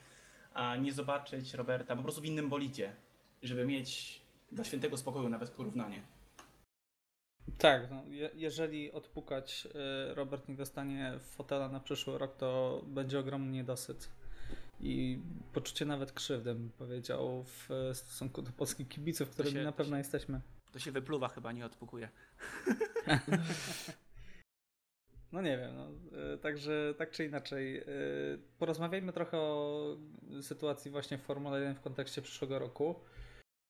a nie zobaczyć Roberta po prostu w innym bolidzie, żeby mieć dla świętego spokoju nawet porównanie. Tak, no, je, jeżeli odpukać y, Robert nie dostanie fotela na przyszły rok, to będzie ogromny niedosyt. I poczucie nawet krzywdy, bym powiedział, w e, stosunku do polskich kibiców, którymi się- na pewno się- jesteśmy. To się wypluwa chyba, nie odpukuje. No nie wiem, no, y, także tak czy inaczej. y, Porozmawiajmy trochę o sytuacji właśnie w Formule 1 w kontekście przyszłego roku.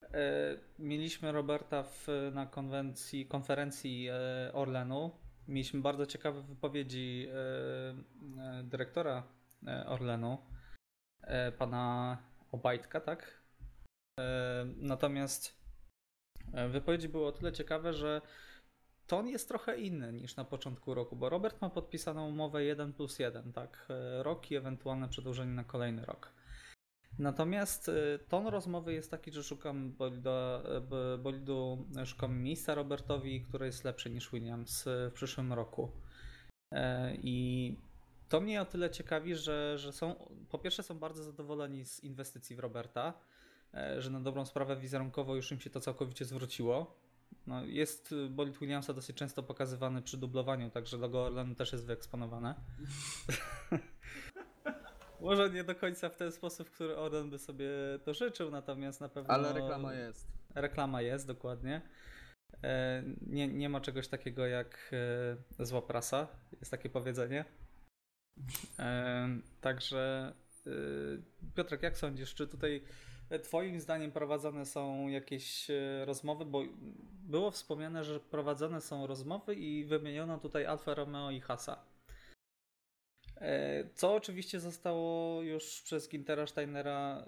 Y, Mieliśmy Roberta w, na konwencji, konferencji Orlenu. Mieliśmy bardzo ciekawe wypowiedzi dyrektora Orlenu, pana Obajtka, tak? Natomiast wypowiedzi były o tyle ciekawe, że ton jest trochę inny niż na początku roku, bo Robert ma podpisaną umowę 1 plus 1, tak? E, Rok i ewentualne przedłużenie na kolejny rok. Natomiast e, ton rozmowy jest taki, że szukam bolida, e, bolidu, e, szukam miejsca Robertowi, które jest lepsze niż Williams e, w przyszłym roku. E, I to mnie o tyle ciekawi, że, że są, po pierwsze są bardzo zadowoleni z inwestycji w Roberta, e, że na dobrą sprawę wizerunkowo już im się to całkowicie zwróciło. No, jest y, bolid Williamsa dosyć często pokazywany przy dublowaniu, także logo Orlenu też jest wyeksponowane. Może nie do końca w ten sposób, który Orlen by sobie to życzył, natomiast na pewno. Ale reklama jest. Reklama jest, dokładnie. E, Nie, nie ma czegoś takiego jak e, zła prasa, jest takie powiedzenie. E, Także e, Piotrek, jak sądzisz, czy tutaj e, Twoim zdaniem prowadzone są jakieś e, rozmowy? Bo było wspomniane, że prowadzone są rozmowy i wymieniono tutaj Alfa Romeo i Hasa. E, Co oczywiście zostało już przez Gintera Steinera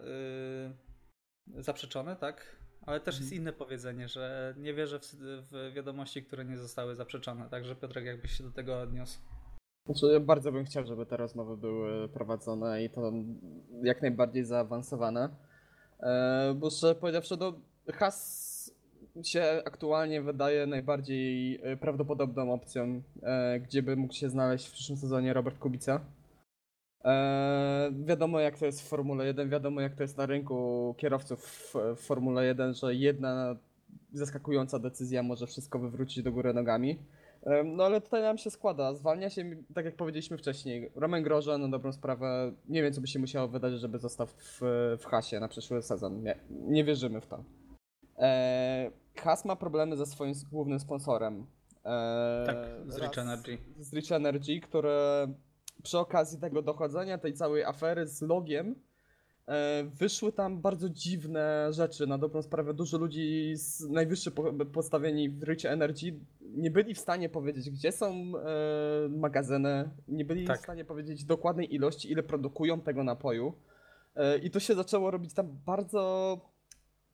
y, zaprzeczone, tak? Ale też jest inne powiedzenie, że nie wierzę w, w wiadomości, które nie zostały zaprzeczone. Także Piotrek, jakbyś się do tego odniósł. Znaczy, ja bardzo bym chciał, żeby te rozmowy były prowadzone i to jak najbardziej zaawansowane. E, bo szczerze powiedziawszy, no, Has się aktualnie wydaje najbardziej e, prawdopodobną opcją, e, gdzie by mógł się znaleźć w przyszłym sezonie Robert Kubica. Wiadomo jak to jest w Formule 1, wiadomo jak to jest na rynku kierowców w Formule 1, że jedna zaskakująca decyzja może wszystko wywrócić do góry nogami. No ale tutaj nam się składa. Zwalnia się, tak jak powiedzieliśmy wcześniej, Roman Groża na dobrą sprawę. Nie wiem, co by się musiało wydarzyć, żeby został w, w Hasie na przyszły sezon. Nie, nie wierzymy w to. E, Has ma problemy ze swoim głównym sponsorem. E, Tak, z Rich Energy. Z Rich Energy, które przy okazji tego dochodzenia, tej całej afery z logiem, wyszły tam bardzo dziwne rzeczy. Na dobrą sprawę dużo ludzi z najwyższy po- postawieni w Rich Energy nie byli w stanie powiedzieć, gdzie są e, magazyny, nie byli Tak. w stanie powiedzieć dokładnej ilości, ile produkują tego napoju. E, I to się zaczęło robić tam bardzo,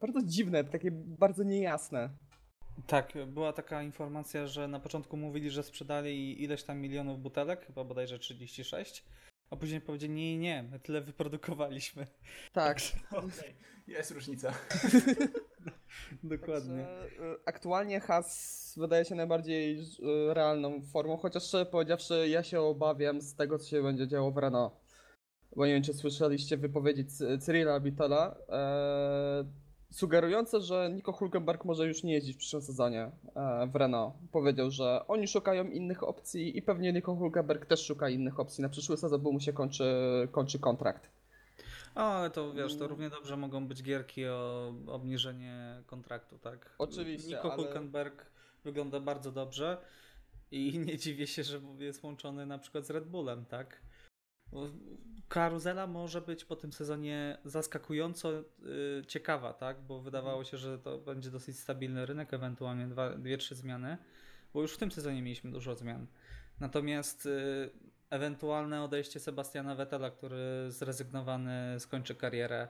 bardzo dziwne, takie bardzo niejasne. Tak, była taka informacja, że na początku mówili, że sprzedali ileś tam milionów butelek, chyba bodajże 36, a później powiedzieli, nie, nie, my tyle wyprodukowaliśmy. Tak. Okej, jest różnica. Dokładnie. Także, y, aktualnie Has wydaje się najbardziej y, realną formą, chociaż szczerze powiedziawszy, ja się obawiam z tego, co się będzie działo w Renault. Bo nie wiem, czy słyszeliście wypowiedzi Cyrila Bitola, e, sugerujące, że Nico Hulkenberg może już nie jeździć w przyszłym sezonie e, w Renault. Powiedział, że oni szukają innych opcji i pewnie Nico Hulkenberg też szuka innych opcji na przyszły sezon, bo mu się kończy, kończy kontrakt. O, ale to wiesz, to równie dobrze mogą być gierki o obniżenie kontraktu, tak? Oczywiście, Nico ale- Hulkenberg wygląda bardzo dobrze i nie dziwię się, że jest łączony na przykład z Red Bullem, tak? Bo Karuzela może być po tym sezonie zaskakująco y, ciekawa, tak? Bo wydawało się, że to będzie dosyć stabilny rynek, ewentualnie dwa, dwie, trzy zmiany, bo już w tym sezonie mieliśmy dużo zmian. Natomiast y, ewentualne odejście Sebastiana Vettela, który zrezygnowany skończy karierę,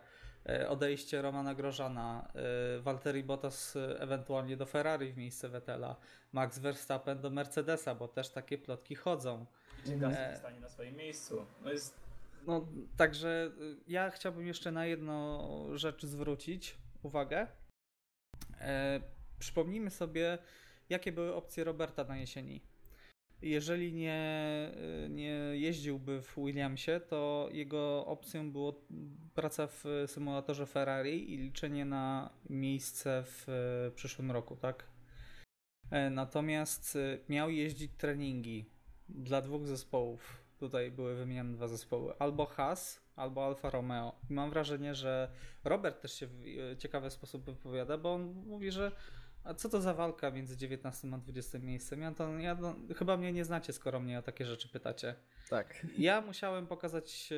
y, odejście Romana Grożana, Valtteri Bottas ewentualnie do Ferrari w miejsce Vettela, Max Verstappen do Mercedesa, bo też takie plotki chodzą. Gdzie E. stanie na swoim miejscu. No jest No, także y, ja chciałbym jeszcze na jedną rzecz zwrócić uwagę. E, przypomnijmy sobie, jakie były opcje Roberta na jesieni. Jeżeli nie, y, nie jeździłby w Williamsie, to jego opcją było praca w symulatorze Ferrari i liczenie na miejsce w y, przyszłym roku, tak? E, Natomiast miał jeździć treningi dla dwóch zespołów. Tutaj były wymienione dwa zespoły. Albo Haas, albo Alfa Romeo. I mam wrażenie, że Robert też się w e, ciekawy sposób wypowiada, bo on mówi, że a co to za walka między 19 a 20 miejscem? Ja to, ja to, chyba mnie nie znacie, skoro mnie o takie rzeczy pytacie. Tak. Ja musiałem pokazać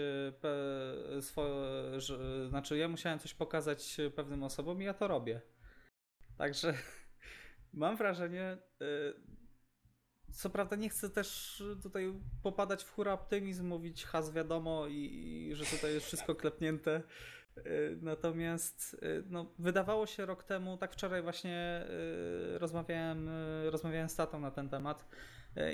e, swoje, że, znaczy ja musiałem coś pokazać pewnym osobom i ja to robię. Także mam wrażenie, e, co prawda nie chcę też tutaj popadać w hura optymizm, mówić has wiadomo i, i że tutaj jest wszystko klepnięte. E, Natomiast e, no, wydawało się rok temu, tak wczoraj właśnie rozmawiałem, rozmawiałem z tatą na ten temat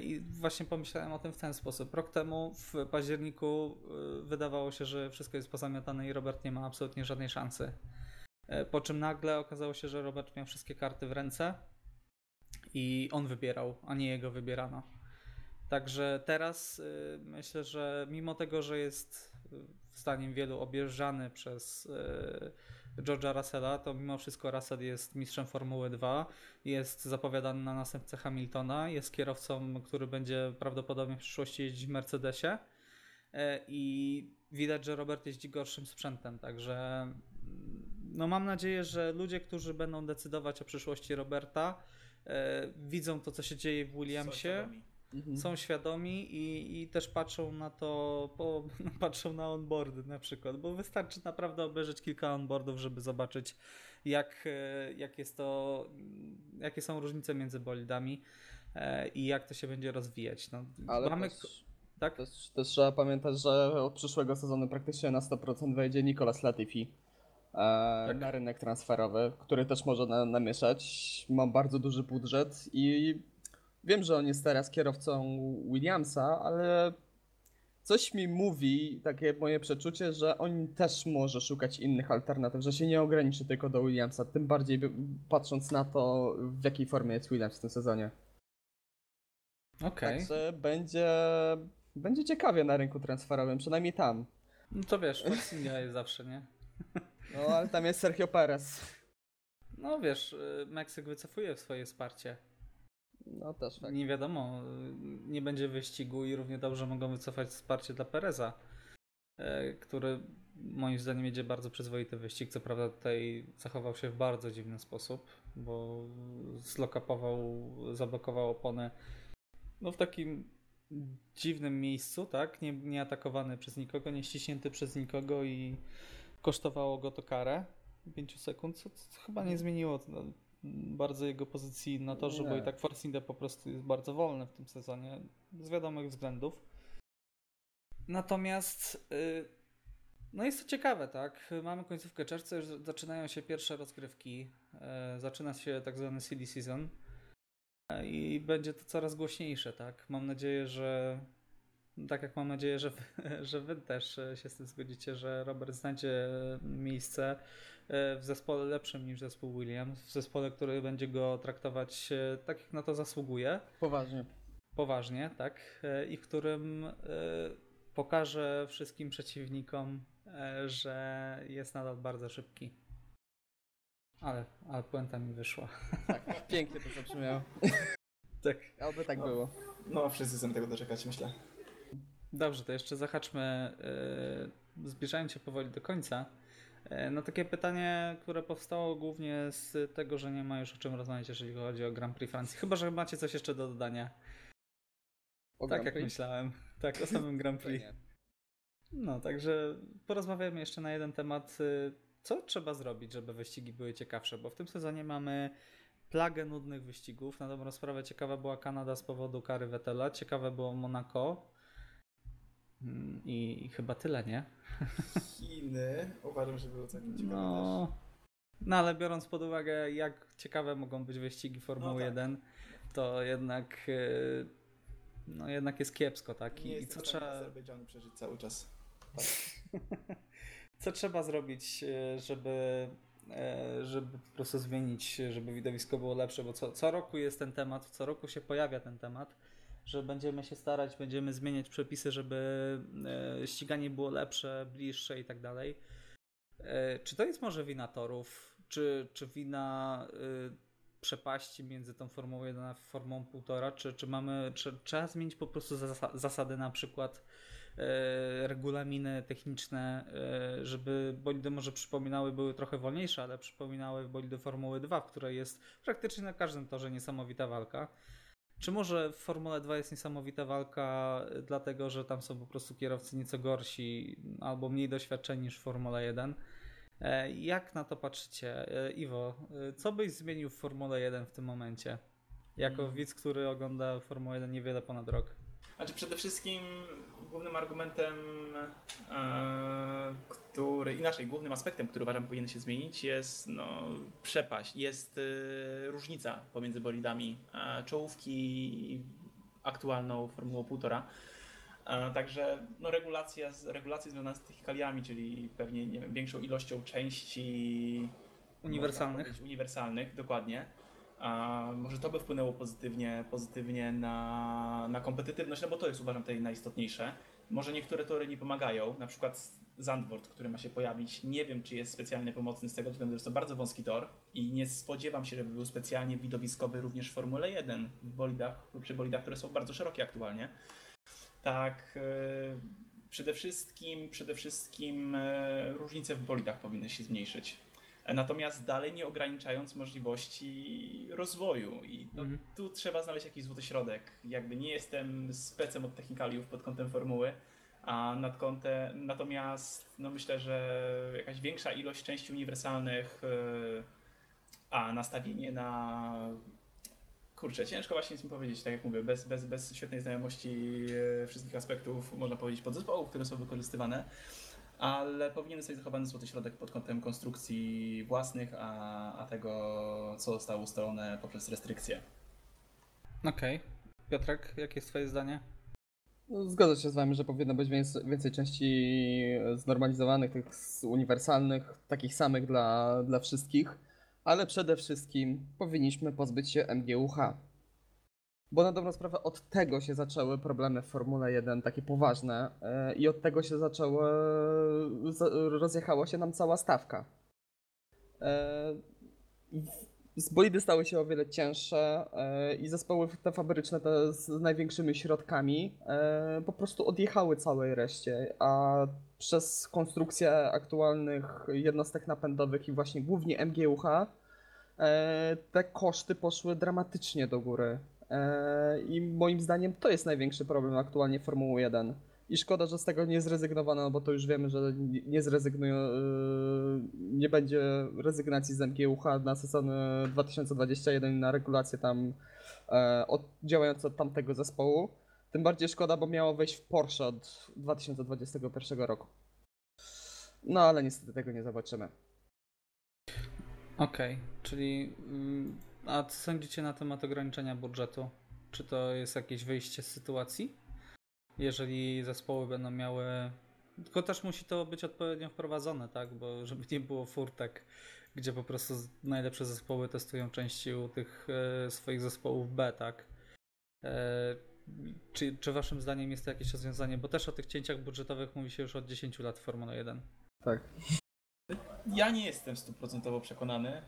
i właśnie pomyślałem o tym w ten sposób. Rok temu w październiku wydawało się, że wszystko jest pozamiatane i Robert nie ma absolutnie żadnej szansy. Po czym nagle okazało się, że Robert miał wszystkie karty w ręce i on wybierał, a nie jego wybierano. Także teraz y, myślę, że mimo tego, że jest y, zdaniem wielu objeżdżany przez y, George'a Russella, to mimo wszystko Russell jest mistrzem Formuły 2, jest zapowiadany na następcę Hamiltona, jest kierowcą, który będzie prawdopodobnie w przyszłości jeździć w Mercedesie i widać, że Robert jeździ gorszym sprzętem, także mm, no mam nadzieję, że ludzie, którzy będą decydować o przyszłości Roberta, widzą to, co się dzieje w Williamsie. Mhm. są świadomi i, i też patrzą na to, po, patrzą na onboardy na przykład, bo wystarczy naprawdę obejrzeć kilka onboardów, żeby zobaczyć, jak, e, jak jest to, jakie są różnice między bolidami e, i jak to się będzie rozwijać. No, Ale mamy, też, tak? też, też trzeba pamiętać, że od przyszłego sezonu praktycznie na 100% wejdzie Nicolas Latifi e, Tak. na rynek transferowy, który też może na, namieszać. Ma bardzo duży budżet i wiem, że on jest teraz kierowcą Williamsa, ale coś mi mówi, takie moje przeczucie, że on też może szukać innych alternatyw, że się nie ograniczy tylko do Williamsa, tym bardziej patrząc na to, w jakiej formie jest Williams w tym sezonie. Okej. Także będzie, będzie ciekawie na rynku transferowym, przynajmniej tam. No to wiesz, Force India jest zawsze, nie? No ale tam jest Sergio Perez. No wiesz, y, Meksyk wycofuje swoje wsparcie. No też tak. Nie wiadomo, y, nie będzie wyścigu i równie dobrze mogą wycofać wsparcie dla Pereza, e, który moim zdaniem jedzie bardzo przyzwoity wyścig. Co prawda tutaj zachował się w bardzo dziwny sposób, bo zlokapował, zablokował opony no w takim dziwnym miejscu, tak? Nie, nie atakowany przez nikogo, nie ściśnięty przez nikogo i kosztowało go to karę 5 sekund, co, co chyba nie zmieniło no, bardzo jego pozycji na torze, bo Nie. i tak Force po prostu jest bardzo wolny w tym sezonie z wiadomych względów. Natomiast y, no jest to ciekawe, tak? Mamy końcówkę czerwca, już zaczynają się pierwsze rozgrywki, e, zaczyna się tak zwany silly season e, i będzie to coraz głośniejsze, tak? Mam nadzieję, że tak jak mam nadzieję, że wy, że wy też e, się z tym zgodzicie, że Robert znajdzie miejsce e, w zespole lepszym niż zespół Williams, w zespole, który będzie go traktować e, tak, jak na to zasługuje, Poważnie. poważnie, tak, e, i w którym e, pokaże wszystkim przeciwnikom, e, że jest nadal bardzo szybki. Ale, ale puenta mi wyszła. Tak, pięknie to zabrzmiało. Tak. Oby tak No. było. No, wszyscy chcemy tego doczekać, myślę. Dobrze, to jeszcze zahaczmy, yy, zbliżając się powoli do końca. No takie pytanie, które powstało głównie z tego, że nie ma już o czym rozmawiać, jeżeli chodzi o Grand Prix Francji. Chyba, że macie coś jeszcze do dodania. O tak jak myślałem. Tak, o samym Grand Prix. No, także porozmawiamy jeszcze na jeden temat. y, Co trzeba zrobić, żeby wyścigi były ciekawsze? Bo w tym sezonie mamy plagę nudnych wyścigów. Na dobrą sprawę ciekawa była Kanada z powodu kary Vettela, ciekawe było Monaco. Mm, I, I chyba tyle, nie? Chiny uważam, że było całkiem ciekawe No, no ale biorąc pod uwagę, jak ciekawe mogą być wyścigi Formuły No tak. 1, to jednak, y, no jednak jest kiepsko, tak? Nie i co trzeba. Azerbejdżanu przeżyć cały czas. Co trzeba zrobić, e, żeby, e, żeby po prostu zmienić, żeby widowisko było lepsze? Bo co, co roku jest ten temat, co roku się pojawia ten temat, że będziemy się starać, będziemy zmieniać przepisy, żeby e, ściganie było lepsze, bliższe i tak dalej. E, Czy to jest może wina torów, czy, czy wina y, przepaści między tą Formułą 1 a Formułą 1,5, czy, czy mamy, czy trzeba zmienić po prostu zasa- zasady na przykład e, regulaminy techniczne, e, żeby bolidy może przypominały, były trochę wolniejsze, ale przypominały bolidy Formuły 2, w której jest praktycznie na każdym torze niesamowita walka. Czy może w Formule 2 jest niesamowita walka, e, dlatego że tam są po prostu kierowcy nieco gorsi albo mniej doświadczeni niż w Formule 1? E, Jak na to patrzycie? E, Iwo, e, co byś zmienił w Formule 1 w tym momencie? Jako Mm. widz, który ogląda Formułę 1 niewiele ponad rok. Znaczy przede wszystkim głównym argumentem, e, który, inaczej, głównym aspektem, który uważam powinien się zmienić jest no, przepaść, jest e, różnica pomiędzy bolidami e, czołówki i aktualną Formułą 1,5. E, Także no, regulacja, z- regulacje związane z technikaliami, czyli pewnie nie wiem, większą ilością części Uniwersalnych? uniwersalnych, dokładnie. A może to by wpłynęło pozytywnie, pozytywnie na, na kompetytywność, no bo to jest uważam tutaj najistotniejsze. Może niektóre tory nie pomagają, na przykład Zandvoort, który ma się pojawić, nie wiem czy jest specjalnie pomocny z tego względu, że jest to bardzo wąski tor i nie spodziewam się, żeby był specjalnie widowiskowy również w Formule 1 w bolidach, przy bolidach, które są bardzo szerokie aktualnie. Tak, e, przede wszystkim, przede wszystkim e, różnice w bolidach powinny się zmniejszyć. Natomiast dalej nie ograniczając możliwości rozwoju. I no, Mhm. tu trzeba znaleźć jakiś złoty środek. Jakby nie jestem specem od technikaliów pod kątem formuły, a nad kątem, natomiast no myślę, że jakaś większa ilość części uniwersalnych, yy, a nastawienie na kurczę, ciężko właśnie nic mi powiedzieć, tak jak mówię, bez, bez, bez świetnej znajomości yy, wszystkich aspektów, można powiedzieć, podzespołów, które są wykorzystywane, ale powinien zostać zachowany złoty środek pod kątem konstrukcji własnych, a, a tego, co zostało ustalone poprzez restrykcje. Okej. Piotrek, jakie jest twoje zdanie? No, Zgodzę się z wami, że powinno być więcej, więcej części znormalizowanych, tych uniwersalnych, takich samych dla, dla wszystkich, ale przede wszystkim powinniśmy pozbyć się MGUH. Bo na dobrą sprawę od tego się zaczęły problemy w Formule 1, takie poważne, e, i od tego się zaczęło, za- rozjechała się nam cała stawka. E, z stały się o wiele cięższe e, i zespoły te fabryczne te z największymi środkami po prostu odjechały całej reszcie, a przez konstrukcję aktualnych jednostek napędowych i właśnie głównie MGUH te koszty poszły dramatycznie do góry. E, I moim zdaniem to jest największy problem aktualnie Formuły 1. I szkoda, że z tego nie zrezygnowano, no bo to już wiemy, że nie- zrezygnują, yy, nie będzie rezygnacji z MGUH na sezon yy, 2021 na regulacje tam e, działające od tamtego zespołu. Tym bardziej szkoda, bo miało wejść w Porsche od 2021 roku. No ale niestety tego nie zobaczymy. Okej, czyli mm, a co sądzicie na temat ograniczenia budżetu? Czy to jest jakieś wyjście z sytuacji? Jeżeli zespoły będą miały. Tylko też musi to być odpowiednio wprowadzone, tak? Bo żeby nie było furtek, gdzie po prostu z- najlepsze zespoły testują części u tych e, swoich zespołów B, tak? E, czy, czy waszym zdaniem jest to jakieś rozwiązanie? Bo też o tych cięciach budżetowych mówi się już od 10 lat w Formule 1. Tak. Ja nie jestem stuprocentowo przekonany,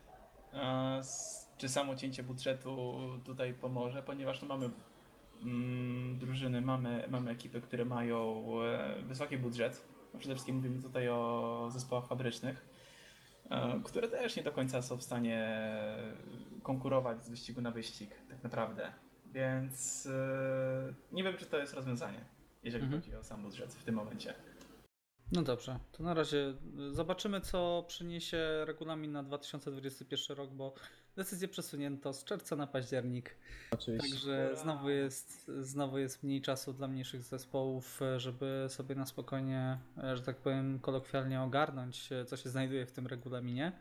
s- czy samo cięcie budżetu tutaj pomoże, ponieważ no mamy mm, drużyny mamy, mamy ekipy, które mają e, wysoki budżet. Przede wszystkim mówimy tutaj o zespołach fabrycznych, e, które też nie do końca są w stanie konkurować z wyścigu na wyścig, tak naprawdę. Więc e, nie wiem, czy to jest rozwiązanie, jeżeli Mhm. chodzi o sam budżet w tym momencie. No dobrze, to na razie zobaczymy, co przyniesie regulamin na 2021 rok, bo decyzję przesunięto z czerwca na październik. Oczywiście. Także znowu jest, znowu jest mniej czasu dla mniejszych zespołów, żeby sobie na spokojnie, że tak powiem, kolokwialnie ogarnąć, co się znajduje w tym regulaminie.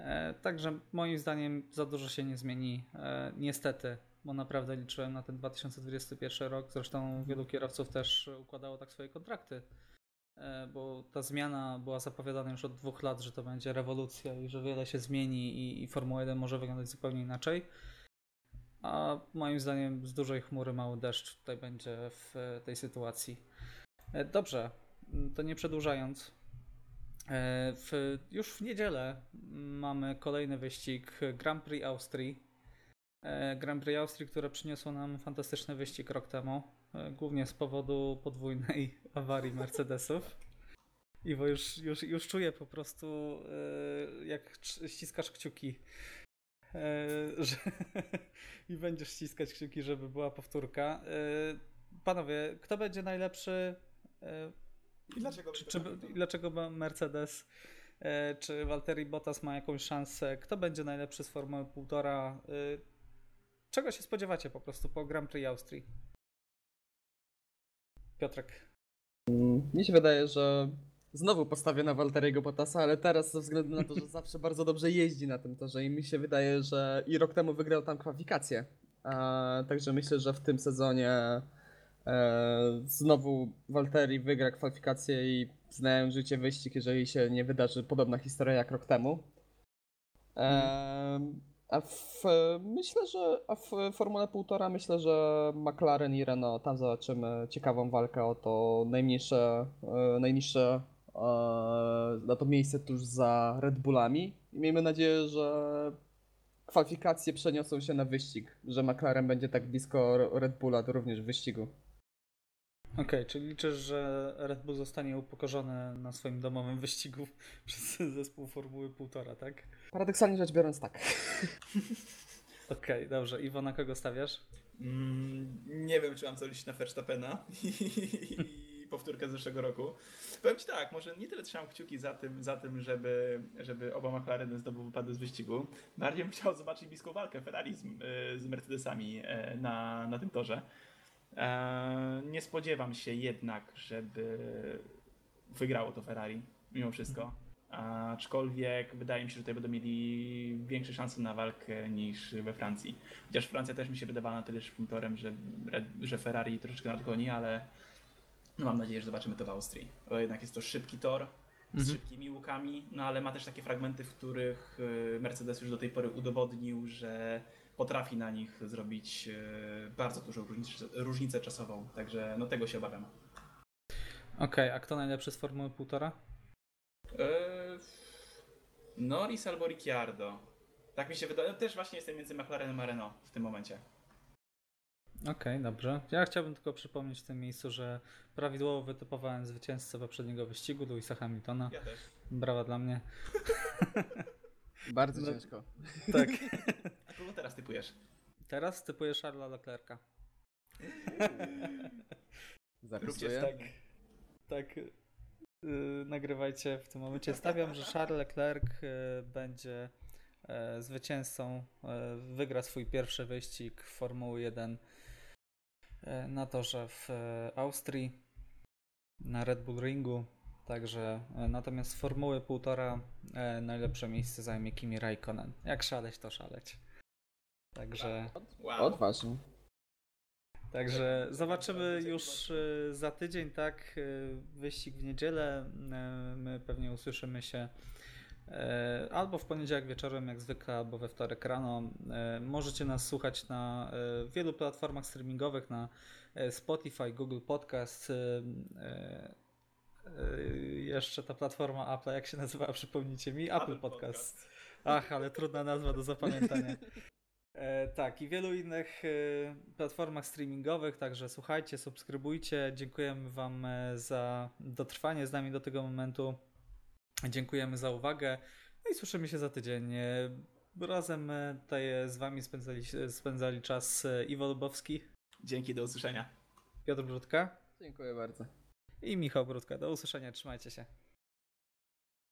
E, Także moim zdaniem za dużo się nie zmieni. e, Niestety, bo naprawdę liczyłem na ten 2021 rok. Zresztą wielu kierowców też układało tak swoje kontrakty, bo ta zmiana była zapowiadana już od dwóch lat, że to będzie rewolucja i że wiele się zmieni i, i Formuła 1 może wyglądać zupełnie inaczej. A moim zdaniem z dużej chmury mały deszcz tutaj będzie w e, tej sytuacji. E, Dobrze, to nie przedłużając. e, W, już w niedzielę mamy kolejny wyścig Grand Prix Austrii. E, Grand Prix Austrii, które przyniosło nam fantastyczny wyścig rok temu, e, głównie z powodu podwójnej awarii Mercedesów. Iwo, już, już, już czuję po prostu, e, jak ściskasz kciuki e, że i będziesz ściskać kciuki, żeby była powtórka. E, Panowie, kto będzie najlepszy? I dlaczego? Czy, czy, dlaczego Mercedes? Czy Valtteri Bottas ma jakąś szansę? Kto będzie najlepszy z Formuły 1,5? E, Czego się spodziewacie po prostu po Grand Prix Austrii? Piotrek. Mi się wydaje, że znowu postawię na Walteriego Bottasa, ale teraz ze względu na to, że zawsze bardzo dobrze jeździ na tym torze i mi się wydaje, że i rok temu wygrał tam kwalifikację. E, także myślę, że w tym sezonie e, znowu Walteri wygra kwalifikację i znając życie wyścig, jeżeli się nie wydarzy podobna historia jak rok temu. E, a w, myślę, że a w Formule 1,5 myślę, że McLaren i Renault, tam zobaczymy ciekawą walkę o to najmniejsze, e, najniższe e, na to miejsce tuż za Red Bullami. I miejmy nadzieję, że kwalifikacje przeniosą się na wyścig, że McLaren będzie tak blisko Red Bulla to również w wyścigu. Okej, czyli liczysz, że Red Bull zostanie upokorzony na swoim domowym wyścigu przez zespół Formuły 1,5, tak? Paradoksalnie rzecz biorąc tak. Okej, dobrze. Iwo, na kogo stawiasz? Mm, nie wiem, czy mam co liczyć na Verstappena i powtórkę z zeszłego roku. Powiem Ci tak, może nie tyle trzymam kciuki za tym, za tym żeby, żeby oba McLareny zdobyły wypadły z wyścigu. Bardziej bym chciał zobaczyć bliską walkę Ferrari z, y, z Mercedesami e, na, na tym torze. E, Nie spodziewam się jednak, żeby wygrało to Ferrari, mimo wszystko. Aczkolwiek wydaje mi się, że tutaj będą mieli większe szanse na walkę niż we Francji. Chociaż Francja też mi się wydawała na tyle szybkim torem, że, że Ferrari troszeczkę nadgoni, ale no mam nadzieję, że zobaczymy to w Austrii. Bo jednak jest to szybki tor z Mhm. szybkimi łukami, no ale ma też takie fragmenty, w których y, Mercedes już do tej pory udowodnił, że potrafi na nich zrobić y, bardzo dużą różnicę, różnicę czasową. Także no tego się obawiam. Okej, a kto najlepszy z Formuły 1,5? Norris albo Ricciardo. Tak mi się wydaje. Też właśnie jestem między McLarenem a Renault w tym momencie. Okej, dobrze. Ja chciałbym tylko przypomnieć w tym miejscu, że prawidłowo wytypowałem zwycięzcę poprzedniego wyścigu, Louisa Hamiltona. Ja też. Brawa dla mnie. Bardzo No. ciężko. Tak. A kogo teraz typujesz? Teraz typuję Charlesa Leclerca. Zapisuję. Tak. Tak. Yy, nagrywajcie w tym momencie. Stawiam, że Charles Leclerc yy, będzie yy, zwycięzcą, wygra swój pierwszy wyścig Formuły 1 yy, na torze w Austrii, na Red Bull Ringu. Także natomiast Formuły 1,5 yy, najlepsze miejsce zajmie Kimi Raikkonen. Jak szaleć, to szaleć. Także. Wow. Odważnie. Także zobaczymy już y, za tydzień, tak? y, Wyścig w niedzielę. y, My pewnie usłyszymy się albo w poniedziałek wieczorem, jak zwykle, albo we wtorek rano. Możecie nas słuchać na wielu platformach streamingowych, na Spotify, Google Podcast. Jeszcze ta platforma Apple, jak się nazywa? Przypomnijcie mi. Apple Podcast. Ach, ale trudna nazwa do zapamiętania. E, tak, i wielu innych e, platformach streamingowych, także słuchajcie, subskrybujcie. Dziękujemy Wam e, za dotrwanie z nami do tego momentu. Dziękujemy za uwagę. No i słyszymy się za tydzień. Razem tutaj z Wami spędzali, spędzali czas Iwo Lubowski, Dzięki, do usłyszenia. Piotr Brudka Dziękuję bardzo. i Michał Brudka. Do usłyszenia, trzymajcie się.